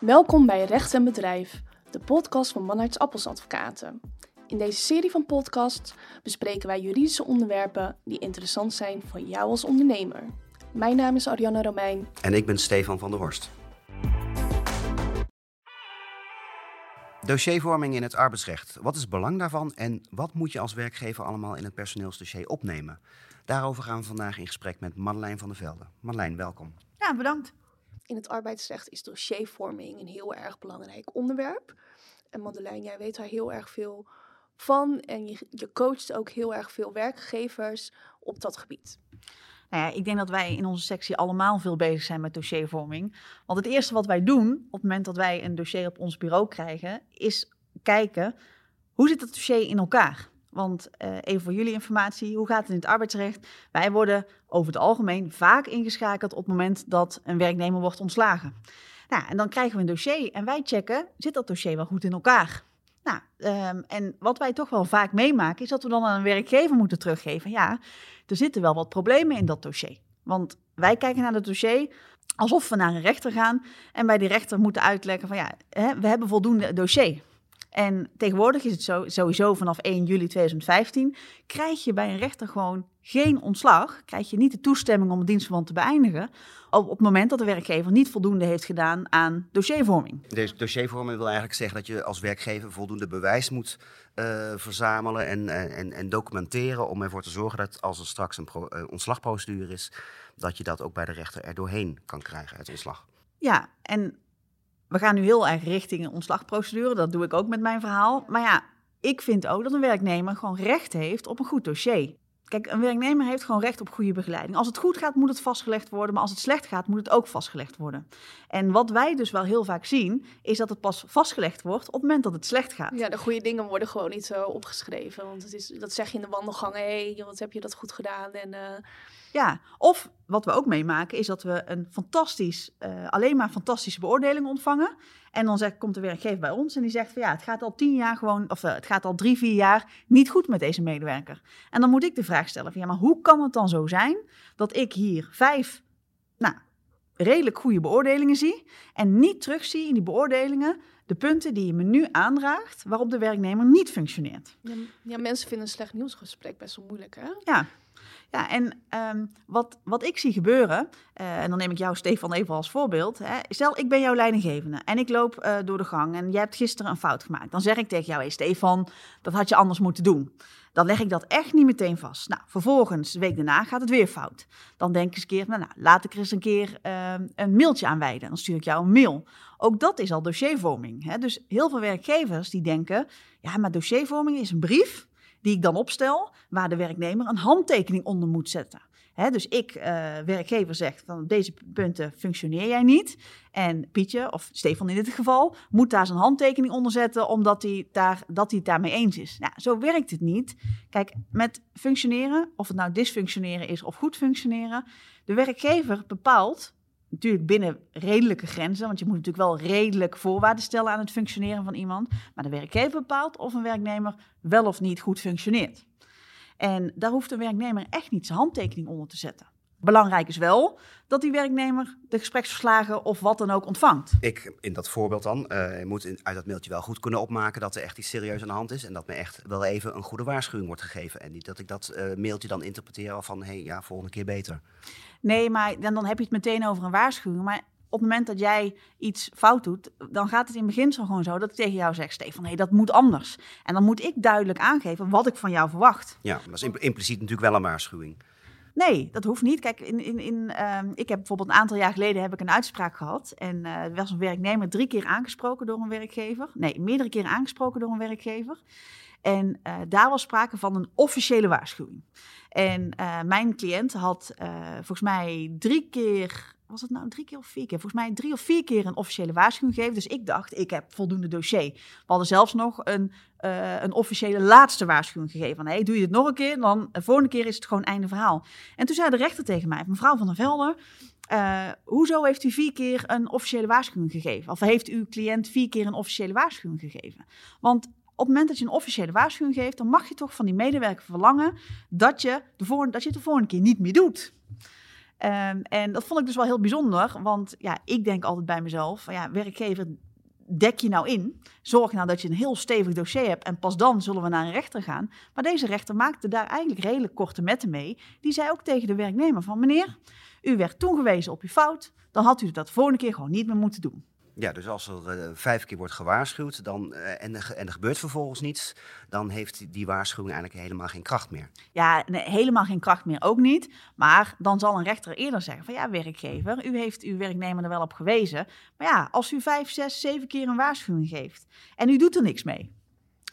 Welkom bij Recht en Bedrijf, de podcast van Manarts Appels Advocaten. In deze serie van podcasts bespreken wij juridische onderwerpen die interessant zijn voor jou als ondernemer. Mijn naam is Arianne Romein. En ik ben Stefan van der Horst. Dossiervorming in het arbeidsrecht. Wat is het belang daarvan en wat moet je als werkgever allemaal in het personeelsdossier opnemen? Daarover gaan we vandaag in gesprek met Madeleine van der Velde. Madeleine, welkom. Ja, bedankt. In het arbeidsrecht is dossiervorming een heel erg belangrijk onderwerp. En Madeleine, jij weet daar heel erg veel van en je, je coacht ook heel erg veel werkgevers op dat gebied. Nou ja, ik denk dat wij in onze sectie allemaal veel bezig zijn met dossiervorming. Want het eerste wat wij doen op het moment dat wij een dossier op ons bureau krijgen, is kijken hoe zit het dossier in elkaar. Want uh, even voor jullie informatie, hoe gaat het in het arbeidsrecht? Wij worden over het algemeen vaak ingeschakeld op het moment dat een werknemer wordt ontslagen. Nou, en dan krijgen we een dossier en wij checken, zit dat dossier wel goed in elkaar? Nou, um, en wat wij toch wel vaak meemaken, is dat we dan aan een werkgever moeten teruggeven. Ja, er zitten wel wat problemen in dat dossier. Want wij kijken naar het dossier alsof we naar een rechter gaan en bij die rechter moeten uitleggen van ja, hè, we hebben voldoende dossier. En tegenwoordig is het zo, sowieso vanaf 1 juli 2015, krijg je bij een rechter gewoon geen ontslag. Krijg je niet de toestemming om het dienstverband te beëindigen. Op, op het moment dat de werkgever niet voldoende heeft gedaan aan dossiervorming. Dus dossiervorming wil eigenlijk zeggen dat je als werkgever voldoende bewijs moet uh, verzamelen en, en, en, documenteren. om ervoor te zorgen dat als er straks een pro, uh, ontslagprocedure is, dat je dat ook bij de rechter er doorheen kan krijgen, het ontslag. Ja, en we gaan nu heel erg richting een ontslagprocedure. Dat doe ik ook met mijn verhaal. Maar ja, ik vind ook dat een werknemer gewoon recht heeft op een goed dossier. Kijk, een werknemer heeft gewoon recht op goede begeleiding. Als het goed gaat, moet het vastgelegd worden. Maar als het slecht gaat, moet het ook vastgelegd worden. En wat wij dus wel heel vaak zien, is dat het pas vastgelegd wordt op het moment dat het slecht gaat. Ja, de goede dingen worden gewoon niet zo opgeschreven. Want het is, dat zeg je in de wandelgangen. Hé, hey, wat heb je dat goed gedaan? En... Uh... Ja, of wat we ook meemaken is dat we een fantastisch, uh, alleen maar fantastische beoordeling ontvangen. En dan zegt, komt de werkgever bij ons en die zegt van ja, het gaat al tien jaar gewoon, of uh, het gaat al drie, vier jaar niet goed met deze medewerker. En dan moet ik de vraag stellen van ja, maar hoe kan het dan zo zijn dat ik hier vijf, nou, redelijk goede beoordelingen zie en niet terugzie in die beoordelingen de punten die je me nu aandraagt waarop de werknemer niet functioneert. Ja, ja mensen vinden een slecht nieuwsgesprek best wel moeilijk hè? Ja, ja, en um, wat, wat ik zie gebeuren, uh, en dan neem ik jou, Stefan, even als voorbeeld. Hè. Stel, ik ben jouw leidinggevende en ik loop uh, door de gang en jij hebt gisteren een fout gemaakt. Dan zeg ik tegen jou, hey Stefan, dat had je anders moeten doen. Dan leg ik dat echt niet meteen vast. Nou, vervolgens, de week daarna, gaat het weer fout. Dan denk ik eens een keer, nou, nou laat ik er eens een keer uh, een mailtje aan wijden. Dan stuur ik jou een mail. Ook dat is al dossiervorming. Hè? Dus heel veel werkgevers die denken, ja, maar dossiervorming is een brief die ik dan opstel, waar de werknemer een handtekening onder moet zetten. dus ik, uh, werkgever, zeg van deze punten functioneer jij niet. En Pietje, of Stefan in dit geval, moet daar zijn handtekening onder zetten, omdat hij, daar, dat hij het daarmee eens is. Nou, zo werkt het niet. Kijk, met functioneren, of het nou dysfunctioneren is of goed functioneren, de werkgever bepaalt natuurlijk binnen redelijke grenzen, want je moet natuurlijk wel redelijk voorwaarden stellen aan het functioneren van iemand. Maar de werkgever bepaalt of een werknemer wel of niet goed functioneert. En daar hoeft een werknemer echt niet zijn handtekening onder te zetten. Belangrijk is wel dat die werknemer de gespreksverslagen of wat dan ook ontvangt. Ik, in dat voorbeeld dan, je moet uit dat mailtje wel goed kunnen opmaken dat er echt iets serieus aan de hand is. En dat me echt wel even een goede waarschuwing wordt gegeven. En niet dat ik dat uh, mailtje dan interpreteer van, hé, hey, ja, volgende keer beter. Nee, maar dan, dan heb je het meteen over een waarschuwing. Maar op het moment dat jij iets fout doet, dan gaat het in beginsel gewoon zo dat ik tegen jou zeg, Stefan, nee, dat moet anders. En dan moet ik duidelijk aangeven wat ik van jou verwacht. Ja, dat is impliciet natuurlijk wel een waarschuwing. Nee, dat hoeft niet. Kijk, in, in, in, uh, ik heb bijvoorbeeld een aantal jaar geleden heb ik een uitspraak gehad. En uh, er was een werknemer drie keer aangesproken door een werkgever. Nee, meerdere keren aangesproken door een werkgever. En uh, daar was sprake van een officiële waarschuwing. En mijn cliënt had volgens mij drie keer was het nou drie keer of vier keer? Volgens mij drie of vier keer een officiële waarschuwing gegeven. Dus ik dacht, ik heb voldoende dossier. We hadden zelfs nog een, uh, een officiële laatste waarschuwing gegeven. Van, hey, doe je het nog een keer, dan de volgende keer is het gewoon einde verhaal. En toen zei de rechter tegen mij, mevrouw van der Velde, hoezo heeft u vier keer een officiële waarschuwing gegeven? Of heeft uw cliënt vier keer een officiële waarschuwing gegeven? Want op het moment dat je een officiële waarschuwing geeft, dan mag je toch van die medewerker verlangen dat je, de, voor, dat je het de volgende keer niet meer doet. Ehm, en dat vond ik dus wel heel bijzonder, want ja, ik denk altijd bij mezelf, van ja, werkgever, dek je nou in? Zorg nou dat je een heel stevig dossier hebt en pas dan zullen we naar een rechter gaan. Maar deze rechter maakte daar eigenlijk redelijk korte metten mee. Die zei ook tegen de werknemer van meneer, u werd toen gewezen op uw fout, dan had u dat de volgende keer gewoon niet meer moeten doen. Ja, dus als er uh, vijf keer wordt gewaarschuwd dan, uh, en, er, en er gebeurt vervolgens niets, dan heeft die waarschuwing eigenlijk helemaal geen kracht meer. Ja, nee, helemaal geen kracht meer ook niet. Maar dan zal een rechter eerder zeggen van ja, werkgever, u heeft uw werknemer er wel op gewezen. Maar ja, als u vijf, zes, zeven keer een waarschuwing geeft en u doet er niks mee.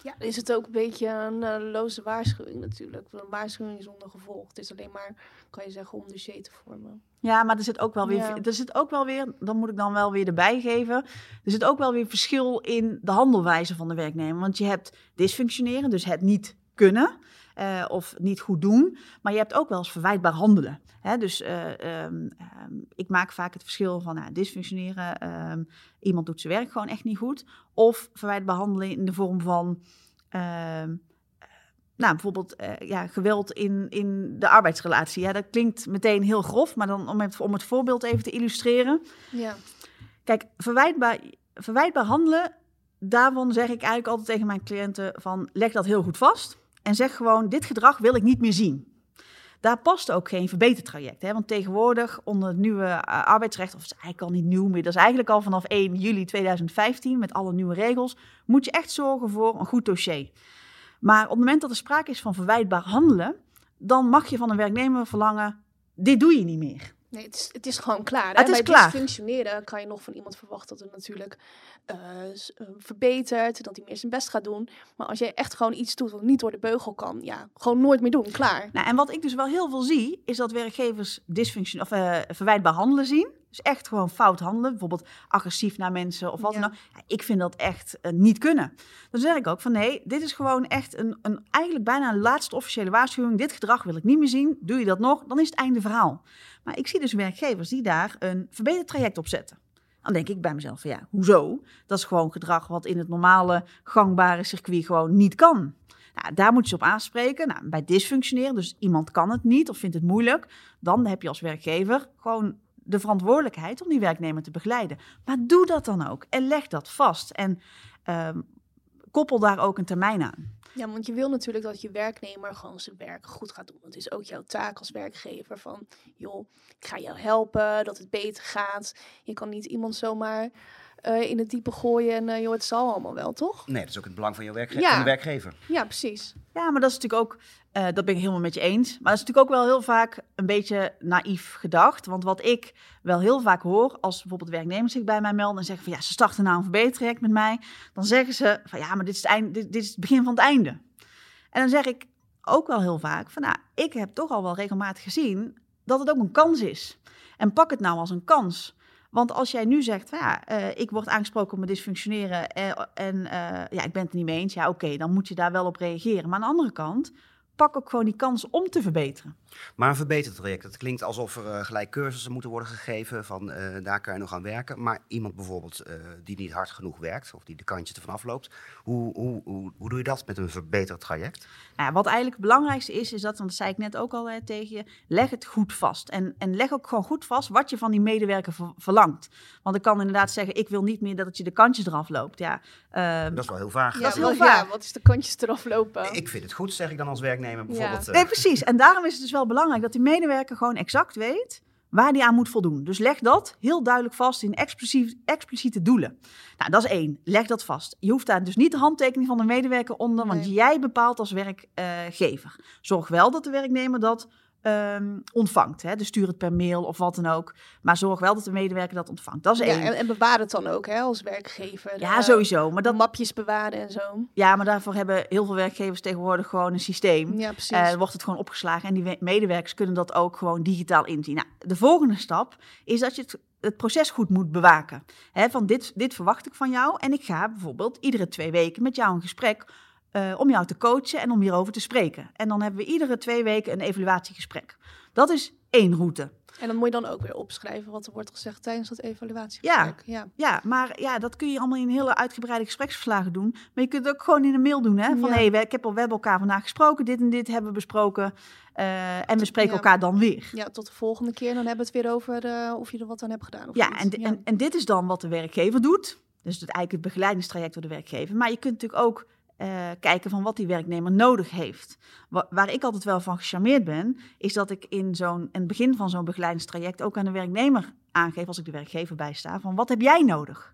Ja, is het ook een beetje een uh, loze waarschuwing natuurlijk. Een waarschuwing zonder gevolg. Het is alleen maar, kan je zeggen, om dossier te vormen. Ja, maar er zit ook wel weer, ja. er zit ook wel weer, dan moet ik dan wel weer erbij geven. Er zit ook wel weer verschil in de handelwijze van de werknemer. Want je hebt dysfunctioneren, dus het niet kunnen. Uh, of niet goed doen. Maar je hebt ook wel eens verwijtbaar handelen. Hè? Dus uh, um, um, ik maak vaak het verschil van nou, dysfunctioneren. Um, iemand doet zijn werk gewoon echt niet goed. Of verwijtbaar handelen in de vorm van. Nou, bijvoorbeeld uh, ja, geweld in, in de arbeidsrelatie. Ja, dat klinkt meteen heel grof, maar dan om het, om het voorbeeld even te illustreren. Ja. Kijk, verwijtbaar, verwijtbaar handelen, daarvan zeg ik eigenlijk altijd tegen mijn cliënten van leg dat heel goed vast en zeg gewoon: dit gedrag wil ik niet meer zien. Daar past ook geen verbetertraject. Hè? Want tegenwoordig, onder het nieuwe uh, arbeidsrecht, of het is eigenlijk al niet nieuw meer, dat is eigenlijk al vanaf 1 juli 2015 met alle nieuwe regels, moet je echt zorgen voor een goed dossier. Maar op het moment dat er sprake is van verwijtbaar handelen, dan mag je van een werknemer verlangen: dit doe je niet meer. Nee, het is, het is gewoon klaar. Het is Bij klaar. functioneren kan je nog van iemand verwachten dat het natuurlijk uh, verbetert, dat hij meer zijn best gaat doen. Maar als je echt gewoon iets doet wat niet door de beugel kan, ja, gewoon nooit meer doen, klaar. Nou, en wat ik dus wel heel veel zie, is dat werkgevers of uh, verwijtbaar handelen zien. Dus echt gewoon fout handelen, bijvoorbeeld agressief naar mensen of wat Ja. dan ook. Ja, ik vind dat echt uh, niet kunnen. Dan zeg ik ook van nee, dit is gewoon echt een, een eigenlijk bijna een laatste officiële waarschuwing. Dit gedrag wil ik niet meer zien. Doe je dat nog, dan is het einde verhaal. Maar ik zie dus werkgevers die daar een verbeterd traject op zetten. Dan denk ik bij mezelf van ja, hoezo? Dat is gewoon gedrag wat in het normale gangbare circuit gewoon niet kan. Nou, daar moet je ze op aanspreken. Nou, bij dysfunctioneren, dus iemand kan het niet of vindt het moeilijk, dan heb je als werkgever gewoon de verantwoordelijkheid om die werknemer te begeleiden. Maar doe dat dan ook en leg dat vast en um, koppel daar ook een termijn aan. Ja, want je wil natuurlijk dat je werknemer gewoon zijn werk goed gaat doen. Het is ook jouw taak als werkgever van, joh, ik ga jou helpen, dat het beter gaat. Je kan niet iemand zomaar uh, in het diepe gooien en uh, joh, het zal allemaal wel, toch? Nee, dat is ook het belang van, je werkge Ja. van de werkgever. Ja, precies. Ja, maar dat is natuurlijk ook, uh, dat ben ik helemaal met je eens. Maar dat is natuurlijk ook wel heel vaak een beetje naïef gedacht. Want wat ik wel heel vaak hoor, als bijvoorbeeld werknemers zich bij mij melden en zeggen van ja, ze starten nou een verbetertraject met mij. Dan zeggen ze van ja, maar dit is, het einde, dit, dit is het begin van het einde. En dan zeg ik ook wel heel vaak van nou, ik heb toch al wel regelmatig gezien dat het ook een kans is. En pak het nou als een kans. Want als jij nu zegt, ja, uh, ik word aangesproken op mijn dysfunctioneren en, en uh, ja, ik ben het er niet mee eens, ja, oké, dan moet je daar wel op reageren. Maar aan de andere kant, pak ook gewoon die kans om te verbeteren. Maar een verbetertraject, het klinkt alsof er uh, gelijk cursussen moeten worden gegeven van uh, daar kan je nog aan werken. Maar iemand bijvoorbeeld uh, die niet hard genoeg werkt of die de kantjes ervan afloopt, hoe, hoe, hoe, hoe doe je dat met een verbetertraject? Nou, wat eigenlijk het belangrijkste is, is dat, want dat zei ik net ook al hè, tegen je, leg het goed vast. En, en leg ook gewoon goed vast wat je van die medewerker ver, verlangt. Want ik kan inderdaad zeggen, ik wil niet meer dat het je de kantjes eraf loopt. Ja, uh, dat is wel heel vaag. Ja, dat is heel vaag. Ja, wat is de kantjes eraf lopen? Ik vind het goed, zeg ik dan als werknemer bijvoorbeeld. Ja. Nee, precies. En daarom is het dus wel belangrijk dat die medewerker gewoon exact weet waar die aan moet voldoen. Dus leg dat heel duidelijk vast in expliciet, expliciete doelen. Nou, dat is één. Leg dat vast. Je hoeft daar dus niet de handtekening van de medewerker onder, want Nee. jij bepaalt als werkgever. Zorg wel dat de werknemer dat um, ontvangt. Hè? Dus stuur het per mail of wat dan ook. Maar zorg wel dat de medewerker dat ontvangt. Dat is Ja, één. en, en bewaar het dan ook hè, als werkgever. Ja, sowieso. Maar, de dat, mapjes bewaren en zo. ja, maar daarvoor hebben heel veel werkgevers tegenwoordig gewoon een systeem. Ja, precies. Eh, wordt het gewoon opgeslagen en die we- medewerkers kunnen dat ook gewoon digitaal inzien. Nou, de volgende stap is dat je het, het proces goed moet bewaken. Hè, van dit, dit verwacht ik van jou en ik ga bijvoorbeeld iedere twee weken met jou een gesprek uh, om jou te coachen en om hierover te spreken. En dan hebben we iedere twee weken een evaluatiegesprek. Dat is één route. En dan moet je dan ook weer opschrijven wat er wordt gezegd tijdens dat evaluatiegesprek. Ja. Ja, maar ja, dat kun je allemaal in hele uitgebreide gespreksverslagen doen. Maar je kunt het ook gewoon in een mail doen. Hè? Van Ja. hé, hey, ik heb al, we hebben elkaar vandaag gesproken, dit en dit hebben we besproken. eh, en we spreken Ja. elkaar dan weer. ja, tot de volgende keer. Dan hebben we het weer over eh, of je er wat aan hebt gedaan. Of Ja, en, en, en dit is dan wat de werkgever doet. Dus het, eigenlijk het begeleidingstraject door de werkgever. Maar je kunt natuurlijk ook eh, kijken van wat die werknemer nodig heeft. Wa- waar ik altijd wel van gecharmeerd ben, is dat ik in, zo'n, in het begin van zo'n begeleidingstraject ook aan de werknemer aangeef, als ik de werkgever bijsta, van wat heb jij nodig?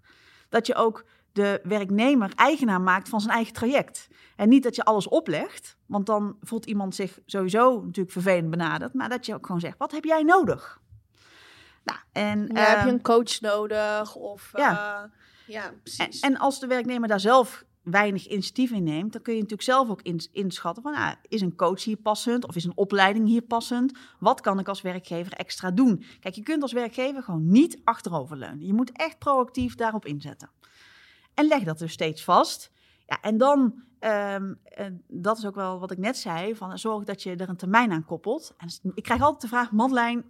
Dat je ook de werknemer eigenaar maakt van zijn eigen traject. En niet dat je alles oplegt, want dan voelt iemand zich sowieso natuurlijk vervelend benaderd. Maar dat je ook gewoon zegt, wat heb jij nodig? Nou, en, Ja, heb je ehm, een coach nodig? Of, ja. ja. ja, en, precies. en als de werknemer daar zelf weinig initiatief in neemt, dan kun je natuurlijk zelf ook ins- inschatten van, ah, is een coach hier passend of is een opleiding hier passend? Wat kan ik als werkgever extra doen? Kijk, je kunt als werkgever gewoon niet achteroverleunen. Je moet echt proactief daarop inzetten. En leg dat dus steeds vast. Ja, en dan, ehm, eh, dat is ook wel wat ik net zei, van zorg dat je er een termijn aan koppelt. En ik krijg altijd de vraag, Madeleine,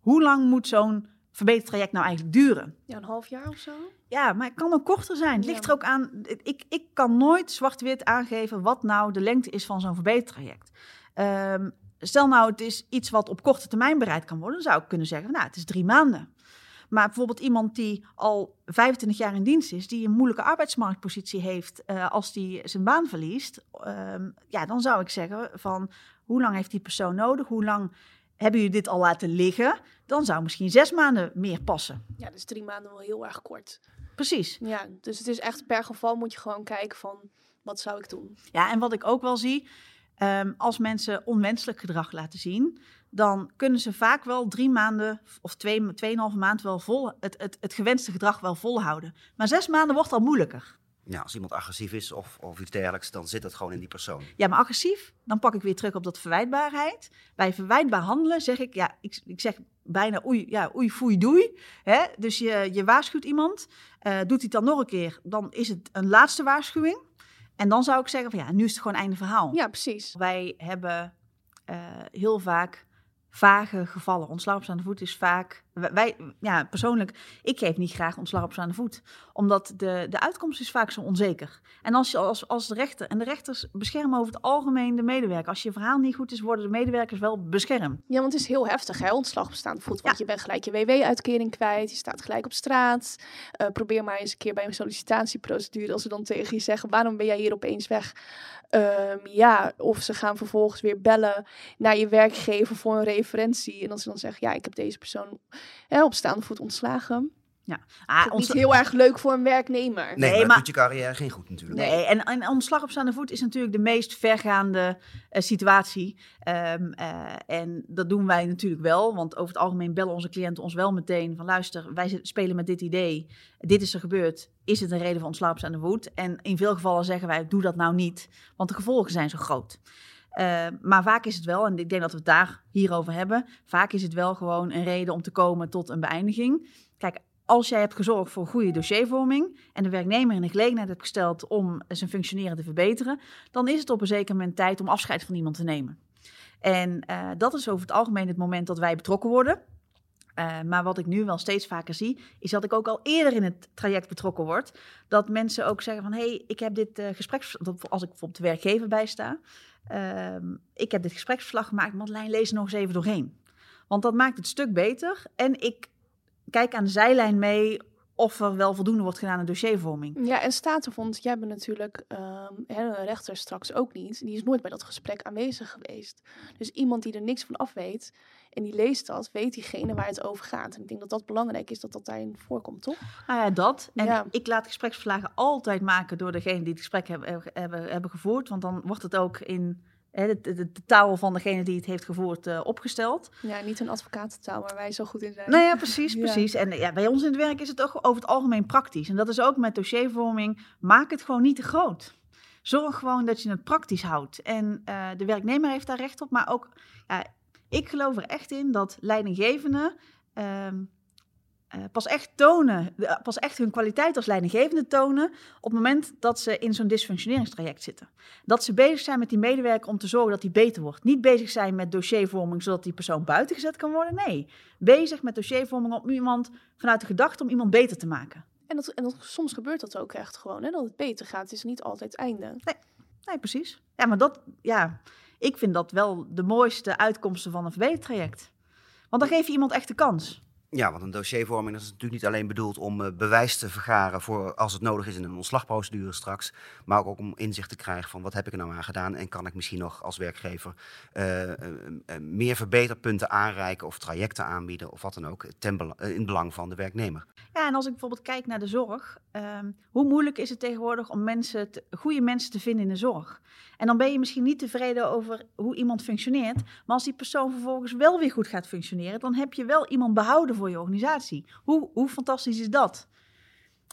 hoe lang moet zo'n verbetertraject nou eigenlijk duren? ja, een half jaar of zo? Ja, maar het kan ook korter zijn. Het Ja. ligt er ook aan. Ik, ik kan nooit zwart-wit aangeven wat nou de lengte is van zo'n verbetertraject. Ehm, stel nou, het is iets wat op korte termijn bereikt kan worden, dan zou ik kunnen zeggen, nou, het is drie maanden. Maar bijvoorbeeld iemand die al 25 jaar in dienst is, die een moeilijke arbeidsmarktpositie heeft eh, als die zijn baan verliest, ehm, ja, dan zou ik zeggen van hoe lang heeft die persoon nodig? Hoe lang hebben jullie dit al laten liggen? Dan zou misschien zes maanden meer passen. Ja, dus drie maanden wel heel erg kort. Precies. Ja, dus het is echt per geval moet je gewoon kijken van wat zou ik doen. Ja, en wat ik ook wel zie, ehm, als mensen onwenselijk gedrag laten zien, dan kunnen ze vaak wel drie maanden of twee, tweeënhalve maand wel vol, het, het, het gewenste gedrag wel volhouden. Maar zes maanden wordt al moeilijker. Ja, als iemand agressief is of, of iets dergelijks, dan zit het gewoon in die persoon. Ja, maar agressief, dan pak ik weer terug op dat verwijtbaarheid. Bij verwijtbaar handelen zeg ik, ja, ik, ik zeg bijna oei, ja, oei, foei, doei. Hè? Dus je, je waarschuwt iemand, eh, doet hij het dan nog een keer, dan is het een laatste waarschuwing. En dan zou ik zeggen van ja, nu is het gewoon einde verhaal. Ja, precies. Wij hebben eh, heel vaak vage gevallen. Ontslag op staande voet is vaak. Wij- ja, persoonlijk, ik geef niet graag ontslag op staande voet. Omdat de, de uitkomst is vaak zo onzeker. En als je als, als de rechter. En de rechters beschermen over het algemeen de medewerker. Als je verhaal niet goed is, worden de medewerkers wel beschermd. Ja, want het is heel heftig, hè, ontslag op staande voet. Want je bent gelijk je WW-uitkering kwijt, je staat gelijk op straat. Eh, probeer maar eens een keer bij een sollicitatieprocedure, als ze dan tegen je zeggen, waarom ben jij hier opeens weg? Ehm, ja, of ze gaan vervolgens weer bellen naar je werkgever voor een referentie. En als ze dan zeggen, ja, ik heb deze persoon hè, op staande voet ontslagen. Ah, Ook ontsla- niet heel erg leuk voor een werknemer. Nee, Nee, maar, doet je carrière geen goed natuurlijk. Nee, en, en ontslag op staande voet is natuurlijk de meest vergaande eh, situatie. Ehm, eh, en dat doen wij natuurlijk wel, want over het algemeen bellen onze cliënten ons wel meteen van luister, wij spelen met dit idee, dit is er gebeurd, is het een reden voor ontslag op staande voet? En in veel gevallen zeggen wij, doe dat nou niet, want de gevolgen zijn zo groot. Eh, maar vaak is het wel, en ik denk dat we het daar hierover hebben, vaak is het wel gewoon een reden om te komen tot een beëindiging. Kijk, als jij hebt gezorgd voor goede dossiervorming en de werknemer in de gelegenheid hebt gesteld om zijn functioneren te verbeteren, dan is het op een zeker moment tijd om afscheid van iemand te nemen. En eh, dat is over het algemeen het moment dat wij betrokken worden. Eh, maar wat ik nu wel steeds vaker zie, is dat ik ook al eerder in het traject betrokken word. Dat mensen ook zeggen van, hé, hey, ik heb dit gespreksverslag, als ik bijvoorbeeld de werkgever bijsta, uh, ik heb dit gespreksverslag gemaakt, Madeleine, lees er nog eens even doorheen. Want dat maakt het stuk beter. En ik kijk aan de zijlijn mee of er wel voldoende wordt gedaan aan dossiervorming. Ja, en Statenvond, jij bent natuurlijk um, een rechter straks ook niet. Die is nooit bij dat gesprek aanwezig geweest. Dus iemand die er niks van af weet en die leest dat, weet diegene waar het over gaat. En ik denk dat dat belangrijk is dat dat daarin voorkomt, toch? Nou ja, dat. En Ja. ik laat gespreksverslagen altijd maken door degene die het gesprek hebben, hebben, hebben gevoerd. Want dan wordt het ook in de, de, de taal van degene die het heeft gevoerd uh, opgesteld. Ja, niet een advocatentaal waar wij zo goed in zijn. Nou ja, precies, Ja. precies. En ja, bij ons in het werk is het ook over het algemeen praktisch. En dat is ook met dossiervorming. Maak het gewoon niet te groot. Zorg gewoon dat je het praktisch houdt. En uh, de werknemer heeft daar recht op. Maar ook, ja, ik geloof er echt in dat leidinggevenden... Uh, eh, pas echt tonen, de- pas echt hun kwaliteit als leidinggevende tonen op het moment dat ze in zo'n dysfunctioneringstraject zitten. Dat ze bezig zijn met die medewerker om te zorgen dat die beter wordt. Niet bezig zijn met dossiervorming zodat die persoon buiten gezet kan worden. Nee, bezig met dossiervorming om iemand vanuit de gedachte om iemand beter te maken. En, dat, en dat, soms gebeurt dat ook echt gewoon, hè, dat het beter gaat. Het is niet altijd het einde. Nee, precies. Ja, maar dat, ja, ik vind dat wel de mooiste uitkomsten van een verbetertraject. Want dan geef je iemand echt de kans. Ja, want een dossiervorming is natuurlijk niet alleen bedoeld om eh, bewijs te vergaren voor als het nodig is in een ontslagprocedure straks, maar ook om inzicht te krijgen van wat heb ik er nou aan gedaan en kan ik misschien nog als werkgever eh, eh, meer verbeterpunten aanreiken of trajecten aanbieden of wat dan ook in het belang van de werknemer. Ja, en als ik bijvoorbeeld kijk naar de zorg, ehm, hoe moeilijk is het tegenwoordig om mensen te- goede mensen te vinden in de zorg? En dan ben je misschien niet tevreden over hoe iemand functioneert, maar als die persoon vervolgens wel weer goed gaat functioneren, dan heb je wel iemand behouden voor je organisatie. Hoe, hoe fantastisch is dat?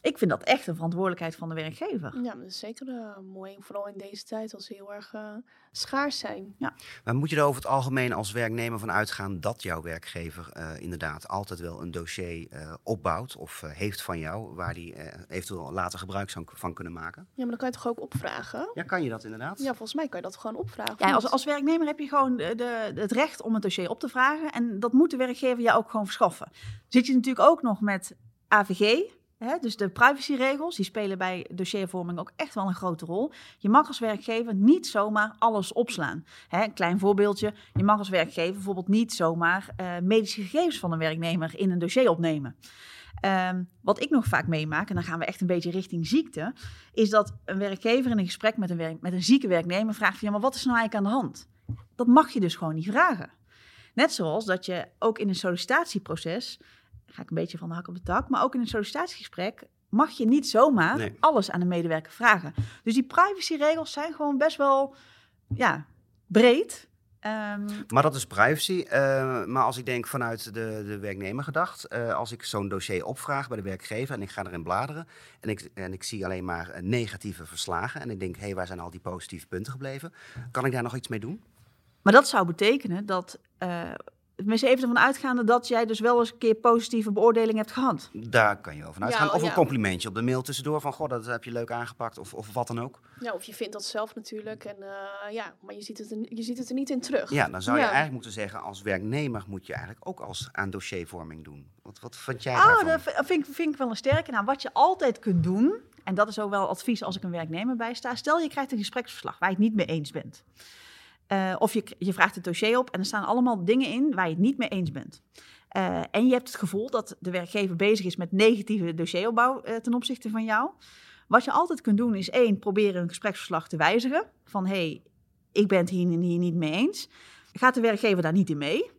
Ik vind dat echt een verantwoordelijkheid van de werkgever. Ja, dat is zeker eh, mooi. Vooral in deze tijd als ze heel erg eh, schaars zijn. Maar moet je er over het algemeen als werknemer van uitgaan dat jouw werkgever eh, inderdaad altijd wel een dossier eh, opbouwt of heeft van jou, waar die eh, eventueel later gebruik zou- van kunnen maken? Ja, maar dan kan je toch ook opvragen? Ja, kan je dat inderdaad? Ja, volgens mij kan je dat gewoon opvragen. Ja, als, als werknemer heb je gewoon de, de- het recht om het dossier op te vragen. En dat moet de werkgever jou ook gewoon verschaffen. Zit je natuurlijk ook nog met AVG. Dus de privacyregels, die spelen bij dossiervorming ook echt wel een grote rol. Je mag als werkgever niet zomaar alles opslaan. Een klein voorbeeldje. Je mag als werkgever bijvoorbeeld niet zomaar eh, medische gegevens van een werknemer in een dossier opnemen. Ehm, wat ik nog vaak meemaak, en dan gaan we echt een beetje richting ziekte, is dat een werkgever in een gesprek met een, met een zieke werknemer vraagt ja, maar wat is nou eigenlijk aan de hand? Dat mag je dus gewoon niet vragen. Net zoals dat je ook in een sollicitatieproces, ga ik een beetje van de hak op de tak, maar ook in een sollicitatiegesprek mag je niet zomaar Nee. alles aan de medewerker vragen. Dus die privacyregels zijn gewoon best wel ja, breed. Ehm, Maar dat is privacy. eh, maar als ik denk vanuit de, de werknemer gedacht, eh, als ik zo'n dossier opvraag bij de werkgever en ik ga erin bladeren en ik, en ik zie alleen maar eh, negatieve verslagen en ik denk, hé, hey, waar zijn al die positieve punten gebleven? Kan ik daar nog iets mee doen? Maar dat zou betekenen dat, tenminste even ervan uitgaande dat jij dus wel eens een keer positieve beoordeling hebt gehad. Daar kan je over Ja, uitgaan. of ja. een complimentje op de mail tussendoor van, goh, dat heb je leuk aangepakt of, of wat dan ook. Ja, of je vindt dat zelf natuurlijk. En, eh, ja, maar je ziet, het er, je ziet het er niet in terug. Ja, dan zou je Ja. eigenlijk moeten zeggen, als werknemer moet je eigenlijk ook als aan dossiervorming doen. Wat, wat vind jij Ah, daarvan? dat vind, ik- vind ik wel een sterke. Nou, wat je altijd kunt doen, en dat is ook wel advies als ik een werknemer bijsta. Stel je krijgt een gespreksverslag waar je het niet mee eens bent. Eh, of je, je vraagt het dossier op en er staan allemaal dingen in waar je het niet mee eens bent. Eh, en je hebt het gevoel dat de werkgever bezig is met negatieve dossieropbouw eh, ten opzichte van jou. Wat je altijd kunt doen is één, proberen een gespreksverslag te wijzigen. Van hé, hey, ik ben het hier en hier niet mee eens. Gaat de werkgever daar niet in mee?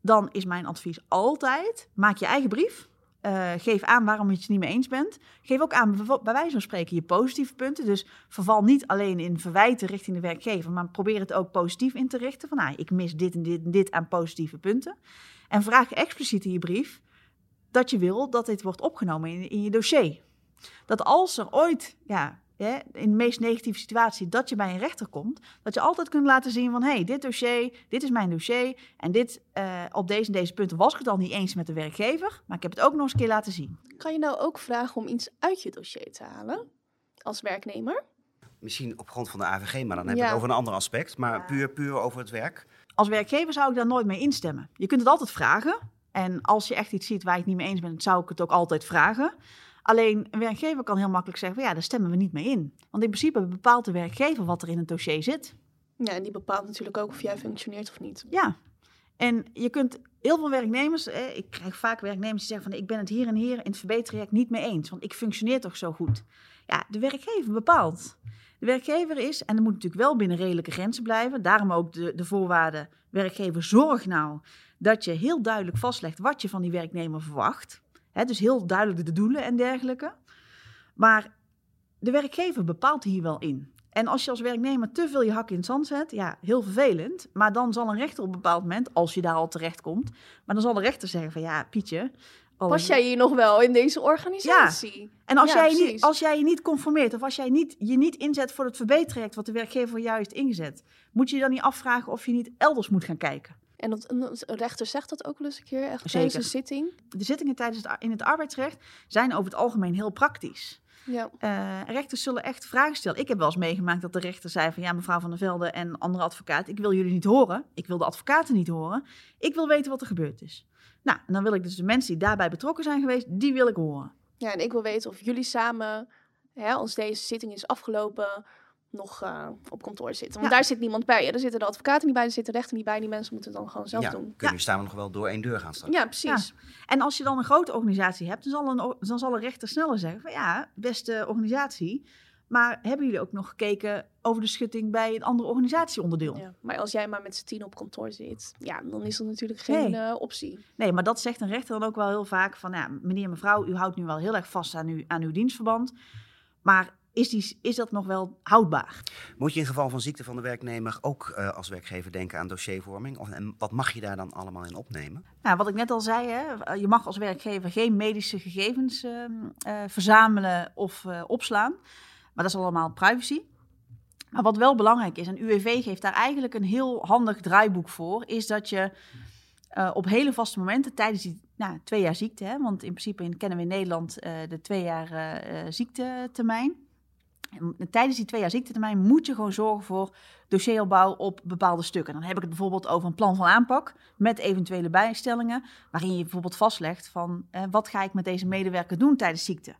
Dan is mijn advies altijd, maak je eigen brief. Eh, geef aan waarom je het niet mee eens bent. Geef ook aan, bij wijze van spreken, je positieve punten. Dus verval niet alleen in verwijten richting de werkgever, maar probeer het ook positief in te richten. Van, nou, ik mis dit en dit en dit aan positieve punten. En vraag expliciet in je brief dat je wil dat dit wordt opgenomen in, in je dossier. Dat als er ooit, ja, hè, in de meest negatieve situatie, dat je bij een rechter komt, dat je altijd kunt laten zien van, hé, hey, dit dossier, dit is mijn dossier en dit, eh, op deze en deze punten was ik het al niet eens met de werkgever, maar ik heb het ook nog eens een keer laten zien. Kan je nou ook vragen om iets uit je dossier te halen? Als werknemer? Misschien op grond van de AVG, maar dan heb Ja. ik het over een ander aspect. Maar Ja. puur, puur over het werk. Als werkgever zou ik daar nooit mee instemmen. Je kunt het altijd vragen. En als je echt iets ziet waar je het niet mee eens bent, zou ik het ook altijd vragen. Alleen een werkgever kan heel makkelijk zeggen: van, ja, daar stemmen we niet mee in. Want in principe bepaalt de werkgever wat er in het dossier zit. Ja, en die bepaalt natuurlijk ook of jij functioneert of niet. Ja. En je kunt heel veel werknemers, eh, ik krijg vaak werknemers die zeggen van ik ben het hier en hier in het verbetertraject niet mee eens, want ik functioneer toch zo goed. Ja, de werkgever bepaalt. De werkgever is, en dat moet natuurlijk wel binnen redelijke grenzen blijven, daarom ook de, de voorwaarde werkgever zorg nou dat je heel duidelijk vastlegt wat je van die werknemer verwacht. Dus heel duidelijk de doelen en dergelijke. Maar de werkgever bepaalt hier wel in. En als je als werknemer te veel je hak in het zand zet, ja, heel vervelend. Maar dan zal een rechter op een bepaald moment, als je daar al terecht komt, maar dan zal de rechter zeggen van ja, Pietje. al- Pas jij hier nog wel in deze organisatie? En als, Ja, jij niet, als jij je niet conformeert of als jij niet, je niet inzet voor het verbetertraject wat de werkgever voor jou heeft ingezet, moet je je dan niet afvragen of je niet elders moet gaan kijken. En dat, een rechter zegt dat ook wel eens een keer, echt Zeker. tijdens een zitting. De zittingen tijdens het, in het arbeidsrecht zijn over het algemeen heel praktisch. Ja. Eh, rechters zullen echt vragen stellen. Ik heb wel eens meegemaakt dat de rechter zei van... ja, mevrouw Van der Velde en andere advocaat... ik wil jullie niet horen. Ik wil de advocaten niet horen. Ik wil weten wat er gebeurd is. Nou, en dan wil ik dus de mensen die daarbij betrokken zijn geweest... die wil ik horen. ja, en ik wil weten of jullie samen, hè, als deze zitting is afgelopen, nog eh, op kantoor zitten. Want Ja. daar zit niemand bij. Er zitten de advocaten niet bij, er zitten de rechter niet bij. Die mensen moeten het dan gewoon zelf ja, doen. kunnen Ja. jullie samen nog wel door één deur gaan straks? Ja, precies. En als je dan een grote organisatie hebt... dan zal een, dan zal een rechter sneller zeggen van... ja, beste organisatie... maar hebben jullie ook nog gekeken over de schutting... bij een andere organisatieonderdeel? Ja. Maar als jij maar met z'n tien op kantoor zit, ja, dan is dat natuurlijk geen Nee. eh, optie. Nee, maar dat zegt een rechter dan ook wel heel vaak van, ja, meneer, mevrouw, u houdt nu wel heel erg vast aan, uw aan uw dienstverband, maar is, die, is dat nog wel houdbaar? Moet je in geval van ziekte van de werknemer ook eh, als werkgever denken aan dossiervorming? Of, en wat mag je daar dan allemaal in opnemen? Nou, wat ik net al zei, hè, je mag als werkgever geen medische gegevens ehm, eh, verzamelen of eh, opslaan, maar dat is allemaal privacy. Maar wat wel belangrijk is, en UWV geeft daar eigenlijk een heel handig draaiboek voor, is dat je eh, op hele vaste momenten tijdens die nou, twee jaar ziekte, hè, want in principe kennen we in Nederland eh, de twee jaar eh, eh, ziektetermijn. En tijdens die twee jaar ziektetermijn moet je gewoon zorgen voor dossieropbouw op bepaalde stukken. Dan heb ik het bijvoorbeeld over een plan van aanpak met eventuele bijstellingen, waarin je bijvoorbeeld vastlegt van eh, wat ga ik met deze medewerker doen tijdens ziekte.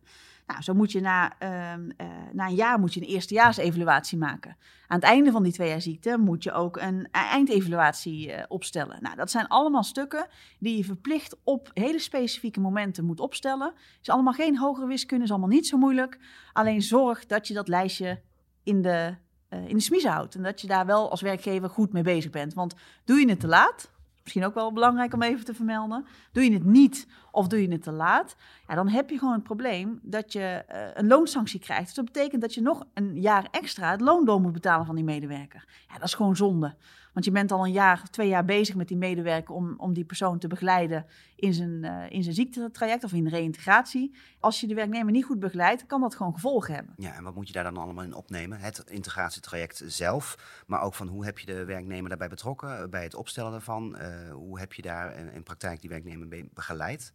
Nou, zo moet je na, ehm, eh, na een jaar moet je een eerstejaarsevaluatie maken. Aan het einde van die twee jaar ziekte moet je ook een e- eindevaluatie eh, opstellen. Nou, dat zijn allemaal stukken die je verplicht op hele specifieke momenten moet opstellen. Is allemaal geen hogere wiskunde, is allemaal niet zo moeilijk. Alleen zorg dat je dat lijstje in de, eh, in de houdt. En dat je daar wel als werkgever goed mee bezig bent. Want doe je het te laat, misschien ook wel belangrijk om even te vermelden. Doe je het niet of doe je het te laat, ja, dan heb je gewoon het probleem dat je eh, een loonsanctie krijgt. Dus dat betekent dat je nog een jaar extra het loon door moet betalen van die medewerker. Ja, dat is gewoon zonde. Want je bent al een jaar of twee jaar bezig met die medewerker om, om die persoon te begeleiden in zijn, eh, in zijn ziektetraject of in reïntegratie. Als je de werknemer niet goed begeleidt, kan dat gewoon gevolgen hebben. Ja, en wat moet je daar dan allemaal in opnemen? Het integratietraject zelf, maar ook van hoe heb je de werknemer daarbij betrokken, bij het opstellen daarvan? Eh, hoe heb je daar in, in praktijk die werknemer be- begeleid?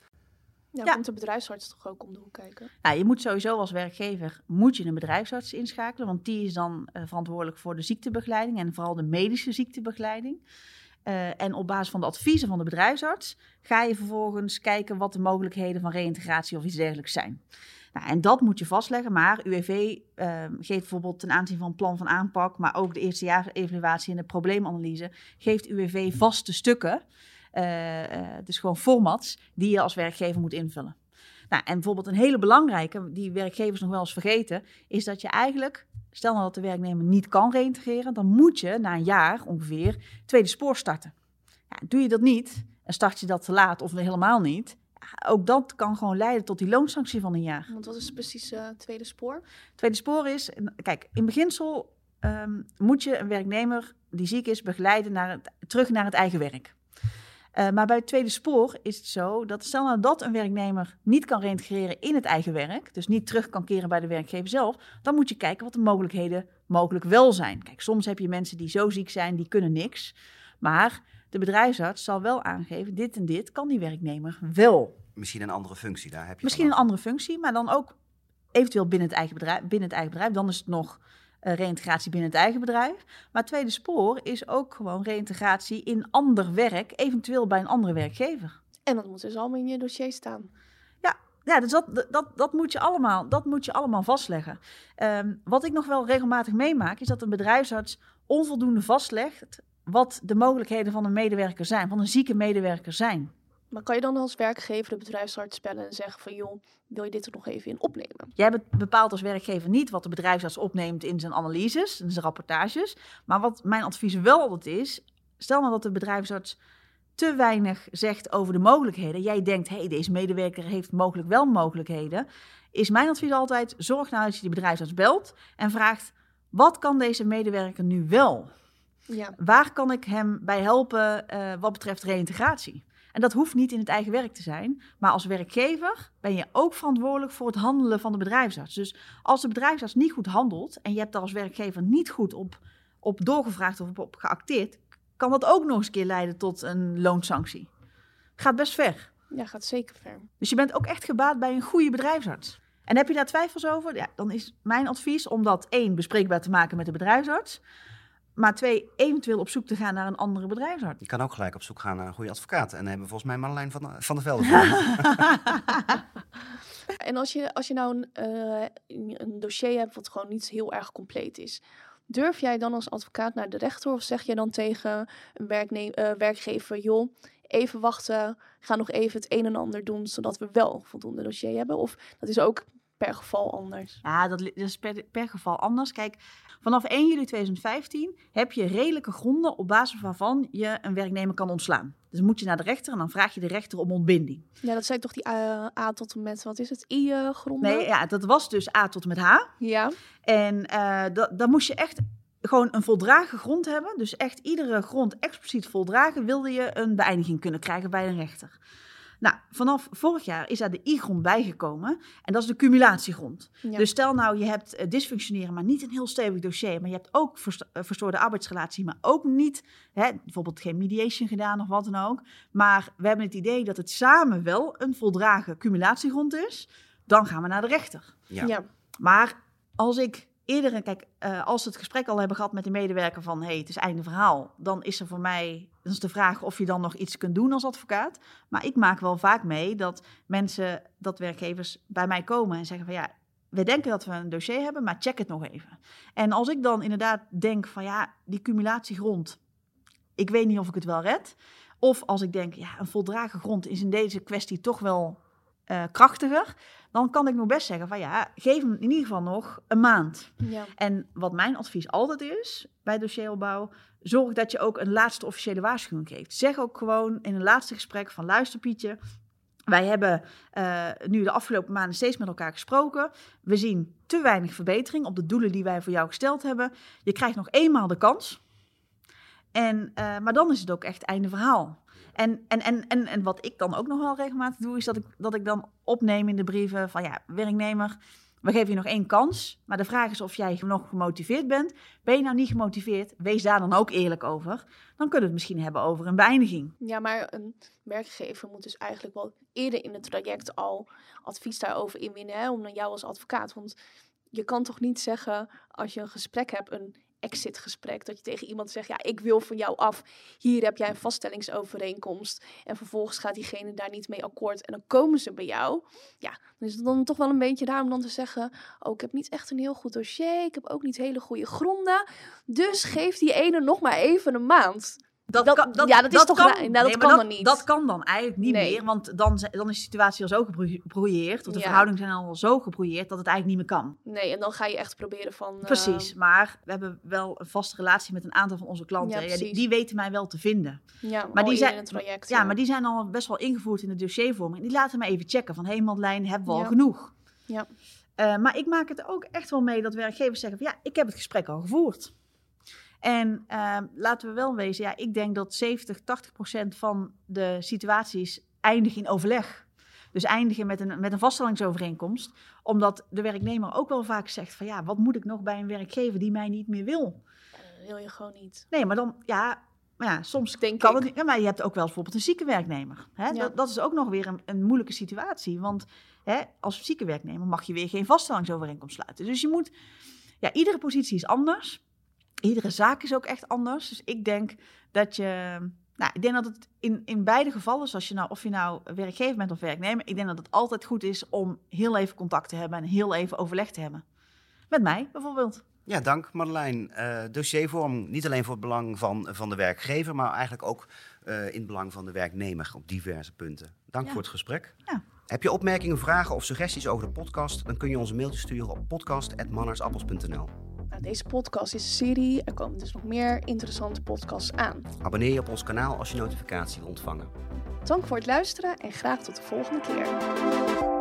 Ja, Ja. komt de bedrijfsarts toch ook om de hoek kijken? Nou, je moet sowieso als werkgever moet je een bedrijfsarts inschakelen, want die is dan eh, verantwoordelijk voor de ziektebegeleiding en vooral de medische ziektebegeleiding. Eh, en op basis van de adviezen van de bedrijfsarts ga je vervolgens kijken wat de mogelijkheden van reïntegratie of iets dergelijks zijn. Nou, en dat moet je vastleggen, maar UWV eh, geeft bijvoorbeeld ten aanzien van plan van aanpak, maar ook de eerste jaarevaluatie en de probleemanalyse, geeft UWV vaste stukken, dus gewoon formats, die je als werkgever moet invullen. Nou, en bijvoorbeeld een hele belangrijke, die werkgevers nog wel eens vergeten, is dat je eigenlijk, stel nou dat de werknemer niet kan reïntegreren, dan moet je na een jaar ongeveer tweede spoor starten. Ja, doe je dat niet en start je dat te laat of helemaal niet, ook dat kan gewoon leiden tot die loonsanctie van een jaar. Want wat is precies eh, tweede spoor? Tweede spoor is, kijk, in beginsel ehm, moet je een werknemer die ziek is begeleiden naar het, terug naar het eigen werk. Eh, maar bij het tweede spoor is het zo dat stel nou dat een werknemer niet kan reïntegreren in het eigen werk, dus niet terug kan keren bij de werkgever zelf, dan moet je kijken wat de mogelijkheden mogelijk wel zijn. Kijk, soms heb je mensen die zo ziek zijn, die kunnen niks. Maar de bedrijfsarts zal wel aangeven, dit en dit kan die werknemer wel. Misschien een andere functie, daar heb je Misschien een andere functie, maar dan ook eventueel binnen het eigen bedrijf. Binnen het eigen bedrijf. Dan is het nog reïntegratie binnen het eigen bedrijf. Maar het tweede spoor is ook gewoon reïntegratie in ander werk, eventueel bij een andere werkgever. En dat moet dus allemaal in je dossier staan. Ja, dus dat, dat, dat, moet, je allemaal, dat moet je allemaal vastleggen. Ehm, wat ik nog wel regelmatig meemaak, is dat een bedrijfsarts onvoldoende vastlegt wat de mogelijkheden van een medewerker zijn, van een zieke medewerker zijn. Maar kan je dan als werkgever de bedrijfsarts bellen en zeggen van... joh, wil je dit er nog even in opnemen? Jij be- bepaalt als werkgever niet wat de bedrijfsarts opneemt in zijn analyses, in zijn rapportages. Maar wat mijn advies wel altijd is, stel nou dat de bedrijfsarts te weinig zegt over de mogelijkheden. Jij denkt, hé, hey, deze medewerker heeft mogelijk wel mogelijkheden. Is mijn advies altijd, zorg nou dat je die bedrijfsarts belt en vraagt, wat kan deze medewerker nu wel? Ja, Waar kan ik hem bij helpen eh, wat betreft reïntegratie? En dat hoeft niet in het eigen werk te zijn. Maar als werkgever ben je ook verantwoordelijk voor het handelen van de bedrijfsarts. Dus als de bedrijfsarts niet goed handelt en je hebt daar als werkgever niet goed op, op doorgevraagd of op, op geacteerd, kan dat ook nog eens een keer leiden tot een loonsanctie. Gaat best ver. Ja, gaat zeker ver. Dus je bent ook echt gebaat bij een goede bedrijfsarts. En heb je daar twijfels over? Ja, dan is mijn advies om dat één bespreekbaar te maken met de bedrijfsarts. Maar twee, eventueel op zoek te gaan naar een andere bedrijfsarts. Je kan ook gelijk op zoek gaan naar een goede advocaat. En dan hebben we volgens mij Marlijn van, van der Velde. En als je, als je nou een, eh, een dossier hebt wat gewoon niet heel erg compleet is, durf jij dan als advocaat naar de rechter of zeg je dan tegen een werkne- eh, werkgever, joh, even wachten, ga nog even het een en ander doen, zodat we wel voldoende dossier hebben? Of dat is ook per geval anders? Ja, dat, dat is per, per geval anders. Kijk, vanaf 1 juli 2015 heb je redelijke gronden op basis waarvan je een werknemer kan ontslaan. Dus moet je naar de rechter en dan vraag je de rechter om ontbinding. Ja, dat zijn toch die eh, A tot en met, wat is het, I-gronden? Nee, ja, dat was dus A tot en met H. Ja, En eh, da- dan moest je echt gewoon een voldragen grond hebben. Dus echt iedere grond expliciet voldragen, wilde je een beëindiging kunnen krijgen bij een rechter. Nou, vanaf vorig jaar is daar de I-grond bijgekomen. En dat is de cumulatiegrond. ja. Dus stel nou, je hebt eh, dysfunctioneren, maar niet een heel stevig dossier. Maar je hebt ook versto- eh, verstoorde arbeidsrelatie, maar ook niet, hè, bijvoorbeeld geen mediation gedaan of wat dan ook. Maar we hebben het idee dat het samen wel een voldragen cumulatiegrond is. Dan gaan we naar de rechter. Ja. ja. Maar als ik eerder, kijk, eh, als we het gesprek al hebben gehad met de medewerker van hé, hey, het is einde verhaal, dan is er voor mij, dan is de vraag of je dan nog iets kunt doen als advocaat. Maar ik maak wel vaak mee dat mensen, dat werkgevers bij mij komen en zeggen van ja, we denken dat we een dossier hebben, maar check het nog even. En als ik dan inderdaad denk van ja, die cumulatiegrond, ik weet niet of ik het wel red. Of als ik denk, ja, een voldragen grond is in deze kwestie toch wel eh, krachtiger. Dan kan ik nog best zeggen van ja, geef hem in ieder geval nog een maand. ja. En wat mijn advies altijd is bij dossieropbouw, zorg dat je ook een laatste officiële waarschuwing geeft. Zeg ook gewoon in een laatste gesprek van luister Pietje, wij hebben eh, nu de afgelopen maanden steeds met elkaar gesproken. We zien te weinig verbetering op de doelen die wij voor jou gesteld hebben. Je krijgt nog eenmaal de kans. En, eh, maar dan is het ook echt einde verhaal. En, en, en, en, en wat ik dan ook nog wel regelmatig doe, is dat ik, dat ik dan opneem in de brieven van ja, werknemer, we geven je nog één kans. Maar de vraag is of jij nog gemotiveerd bent. Ben je nou niet gemotiveerd, wees daar dan ook eerlijk over. Dan kunnen we het misschien hebben over een beëindiging. Ja, maar een werkgever moet dus eigenlijk wel eerder in het traject al advies daarover inwinnen, hè, om dan jou als advocaat. Want je kan toch niet zeggen, als je een gesprek hebt, een exitgesprek, dat je tegen iemand zegt, ja, ik wil van jou af, hier heb jij een vaststellingsovereenkomst. En vervolgens gaat diegene daar niet mee akkoord en dan komen ze bij jou. Ja, dan is het dan toch wel een beetje raar om dan te zeggen, oh, ik heb niet echt een heel goed dossier, ik heb ook niet hele goede gronden, dus geef die ene nog maar even een maand. Dat- ja, dat is toch raar. Nou, dat kan dan niet. Dat kan dan eigenlijk niet Nee. meer, want dan, dan is de situatie al zo gebroeieerd, of de Ja. verhoudingen zijn al zo gebroeieerd, dat het eigenlijk niet meer kan. Nee, en dan ga je echt proberen van... eh, Precies, maar we hebben wel een vaste relatie met een aantal van onze klanten. Ja, Ja, die, weten mij wel te vinden. ja, maar die zijn- traject. Ja, maar die zijn al best wel ingevoerd in de dossiervorming. Die laten me even checken van, hé hey, Madeleine, hebben we al genoeg? Ja. Eh, maar ik maak het ook echt wel mee dat werkgevers zeggen van, ja, ik heb het gesprek al gevoerd. En eh, laten we wel wezen, ja, ik denk dat 70, 80 procent van de situaties eindigen in overleg. Dus eindigen met een, met een vaststellingsovereenkomst. Omdat de werknemer ook wel vaak zegt van, ja, wat moet ik nog bij een werkgever die mij niet meer wil? Dat wil je gewoon niet. Nee, maar dan, ja, maar ja soms Denk kan ik. het niet. Ja, maar je hebt ook wel bijvoorbeeld een zieke werknemer. Hè? Ja. Dat, dat is ook nog weer een, een moeilijke situatie. Want hè, als zieke werknemer mag je weer geen vaststellingsovereenkomst sluiten. Dus je moet, ja, iedere positie is anders. Iedere zaak is ook echt anders. Dus ik denk dat je, nou, ik denk dat het in, in beide gevallen, zoals je nou, of je nou werkgever bent of werknemer, ik denk dat het altijd goed is om heel even contact te hebben en heel even overleg te hebben. Met mij bijvoorbeeld. Ja, dank Marjolein. Eh dossiervorm niet alleen voor het belang van, van de werkgever, maar eigenlijk ook eh, in het belang van de werknemer op diverse punten. Dank Ja. voor het gesprek. Ja. Heb je opmerkingen, vragen of suggesties over de podcast? Dan kun je ons een mailtje sturen op podcast.mannersappels.nl. Nou, deze podcast is een serie. Er komen dus nog meer interessante podcasts aan. Abonneer je op ons kanaal als je notificatie wil ontvangen. Dank voor het luisteren en graag tot de volgende keer.